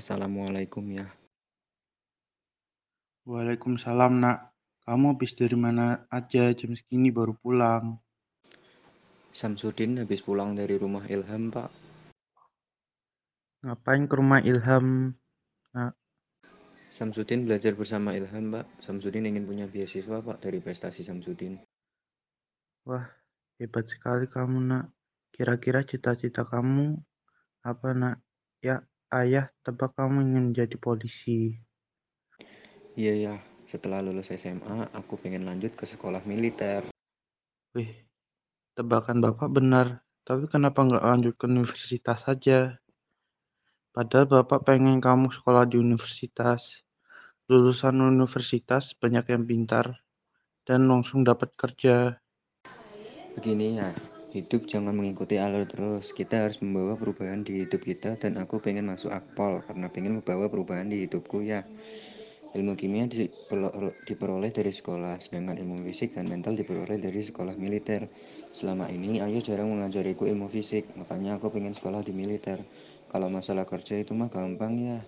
Assalamualaikum ya. Waalaikumsalam nak. Kamu habis dari mana aja jam segini baru pulang? Samsudin habis pulang dari rumah Ilham, Pak. Ngapain ke rumah Ilham? Nak, Samsudin belajar bersama Ilham, Pak. Samsudin ingin punya beasiswa, Pak, dari prestasi Samsudin. wah hebat sekali kamu nak. Kira-kira cita-cita kamu apa nak? Ya ayah tebak kamu ingin menjadi polisi. Iya ya, setelah lulus SMA, aku pengen lanjut ke sekolah militer. Wih, tebakan bapak benar. Tapi kenapa nggak lanjut ke universitas saja? Padahal bapak pengen kamu sekolah di universitas. Lulusan universitas banyak yang pintar dan langsung dapat kerja. Begini ya, hidup jangan mengikuti alur terus. Kita harus membawa perubahan di hidup kita dan aku pengen masuk akpol karena pengen membawa perubahan di hidupku ya. Ilmu kimia diperoleh dari sekolah, sedangkan ilmu fisik dan mental diperoleh dari sekolah militer. Selama ini ayah jarang mengajariku ilmu fisik, makanya aku pengen sekolah di militer. Kalau masalah kerja itu mah gampang ya.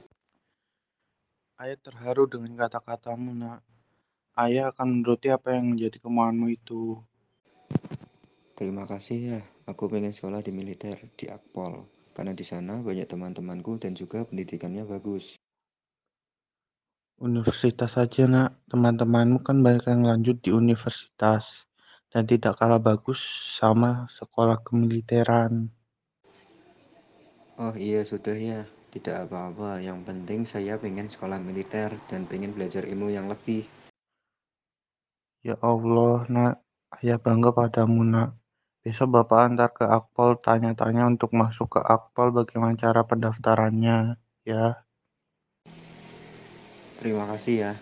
Ayah terharu dengan kata-katamu, nak. Ayah akan menuruti apa yang menjadi kemauanmu itu. Terima kasih ya, aku pengen sekolah di militer, di Akpol. Karena di sana banyak teman-temanku dan juga pendidikannya bagus. Universitas saja, nak. Teman-temanmu kan banyak yang lanjut di universitas. Dan tidak kalah bagus sama sekolah kemiliteran. Oh iya sudah ya, tidak apa-apa. Yang penting saya pengen sekolah militer dan pengen belajar ilmu yang lebih. Ya Allah, nak. Ayah bangga padamu, nak. Besok Bapak antar ke Akpol tanya-tanya untuk masuk ke Akpol bagaimana cara pendaftarannya, ya. Terima kasih ya.